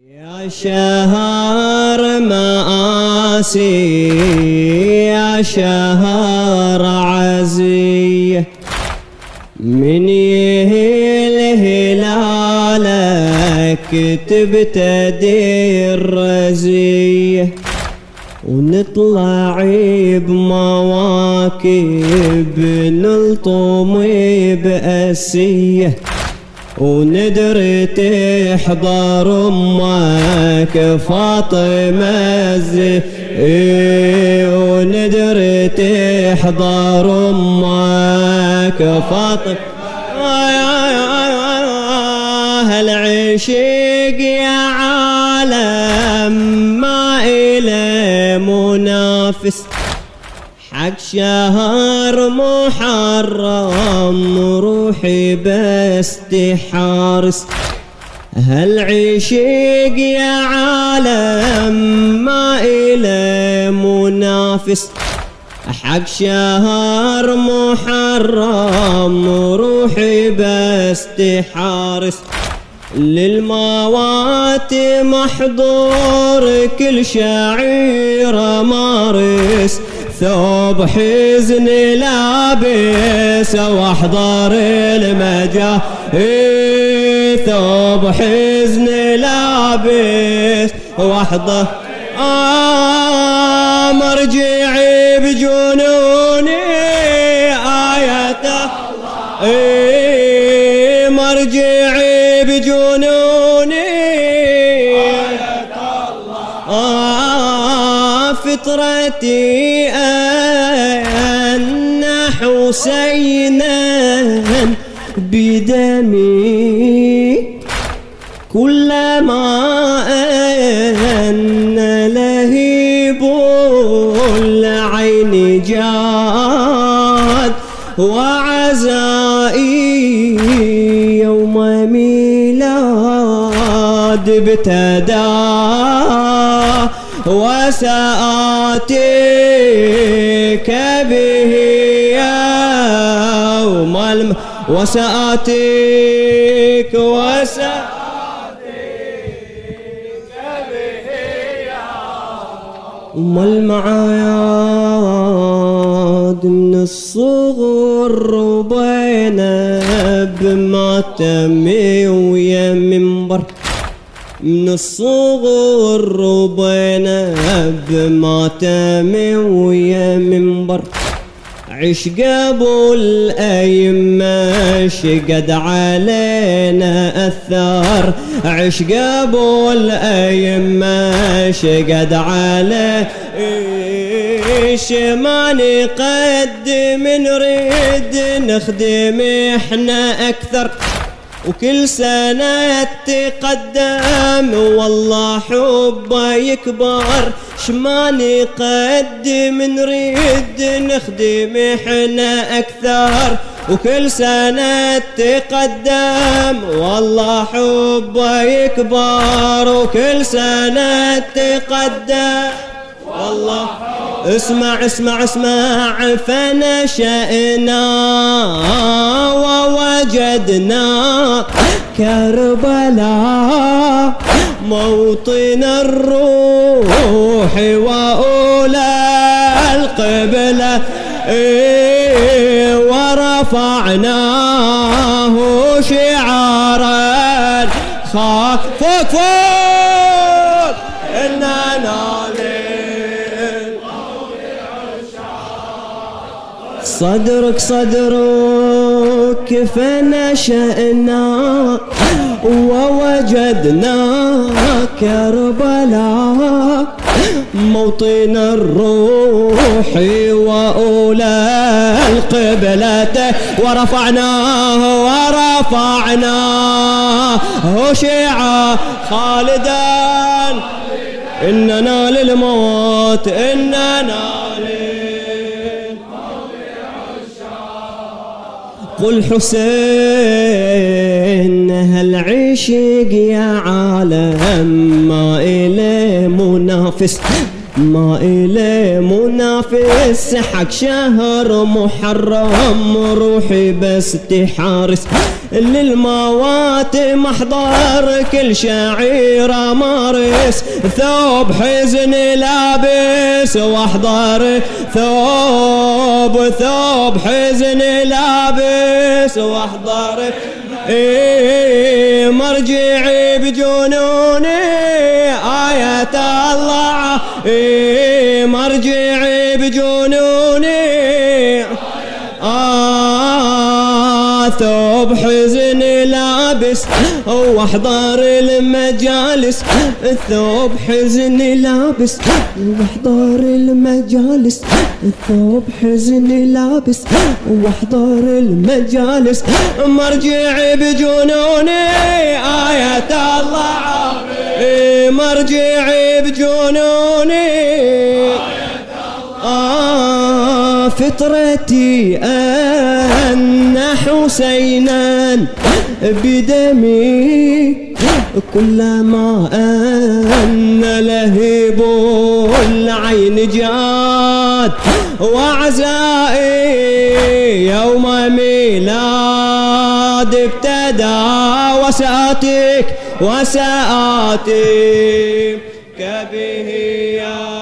يا شهر مآسي يا شهر عزية من يهل هلالك تبتدي رزية ونطلع بمواكب نلطم بأسيه وندري تحضر أمك فاطمة إيه وندري تحضر أمك فاطمة. هالعشق يا عالم ما إله منافس. حق شهر محرم روحي بس تحارس هالعشق يا عالم ما إله منافس؟ حق شهر محرم روحي بس تحارس للموات محضور كل شعير مارس. ثوب حزن لابس واحضر المجا. ثوب حزن لابس واحضر. آه مرجعي بجنوني آية إيه مرجعي بجنوني فطرتي أن حسينا بدمي. كلما أن لهيب العين جاد وعزائي يوم ميلاد ابتدى. وسآتيك به يوم الم وسآتيك به يوم المعاد. من الصغر وبينا بماتمي ويا منبر. من الصغر وبينا بماتمي ويا منبر. عش أبو الأيمة شقد علينا أثار. عش أبو الأيمة شقد عليه إيش ما نقدم نريد نخدم إحنا أكثر. وكل سنة تقدم والله حبه يكبر. شما نقدم نريد نخدم إحنا أكثر. وكل سنة تقدم والله حبه يكبر. وكل سنة تقدم والله اسمع اسمع اسمع فنشأنا ووجدنا كربلاء موطن الروح وأولى القبلة. إيه ورفعناه شعارا. خاف فوق فوق. صدرك صدرك فنشأنا ووجدنا كربلاء موطن الروح وأولى القبلة ورفعناه ورفعناه شيعا خالدا إننا للموت إننا قل حسين هالعشق يا عالم؟ ما إليه منافس ما إلي منافس. حق شهر محرم روحي بس تحارس للموات محضر كل شعيرة مارس. ثوب حزن لابس واحضر. ثوب ثوب حزن لابس واحضر. إيه مرجعي بجنوني آية الله. إيه مرجعي بجنوني. آه. ثوب حزن لابس. واحضر المجالس. ثوب حزن لابس. واحضر المجالس. ثوب حزن لابس. واحضر المجالس. مرجعي بجنوني. آية الله. مرجعي بجنوني. آه فطرتي أن حسينا بدمي كلما أن لهيب العين جاد وعزائي يوم ميلاد ابتدى وسأتك وسآتي كبه يا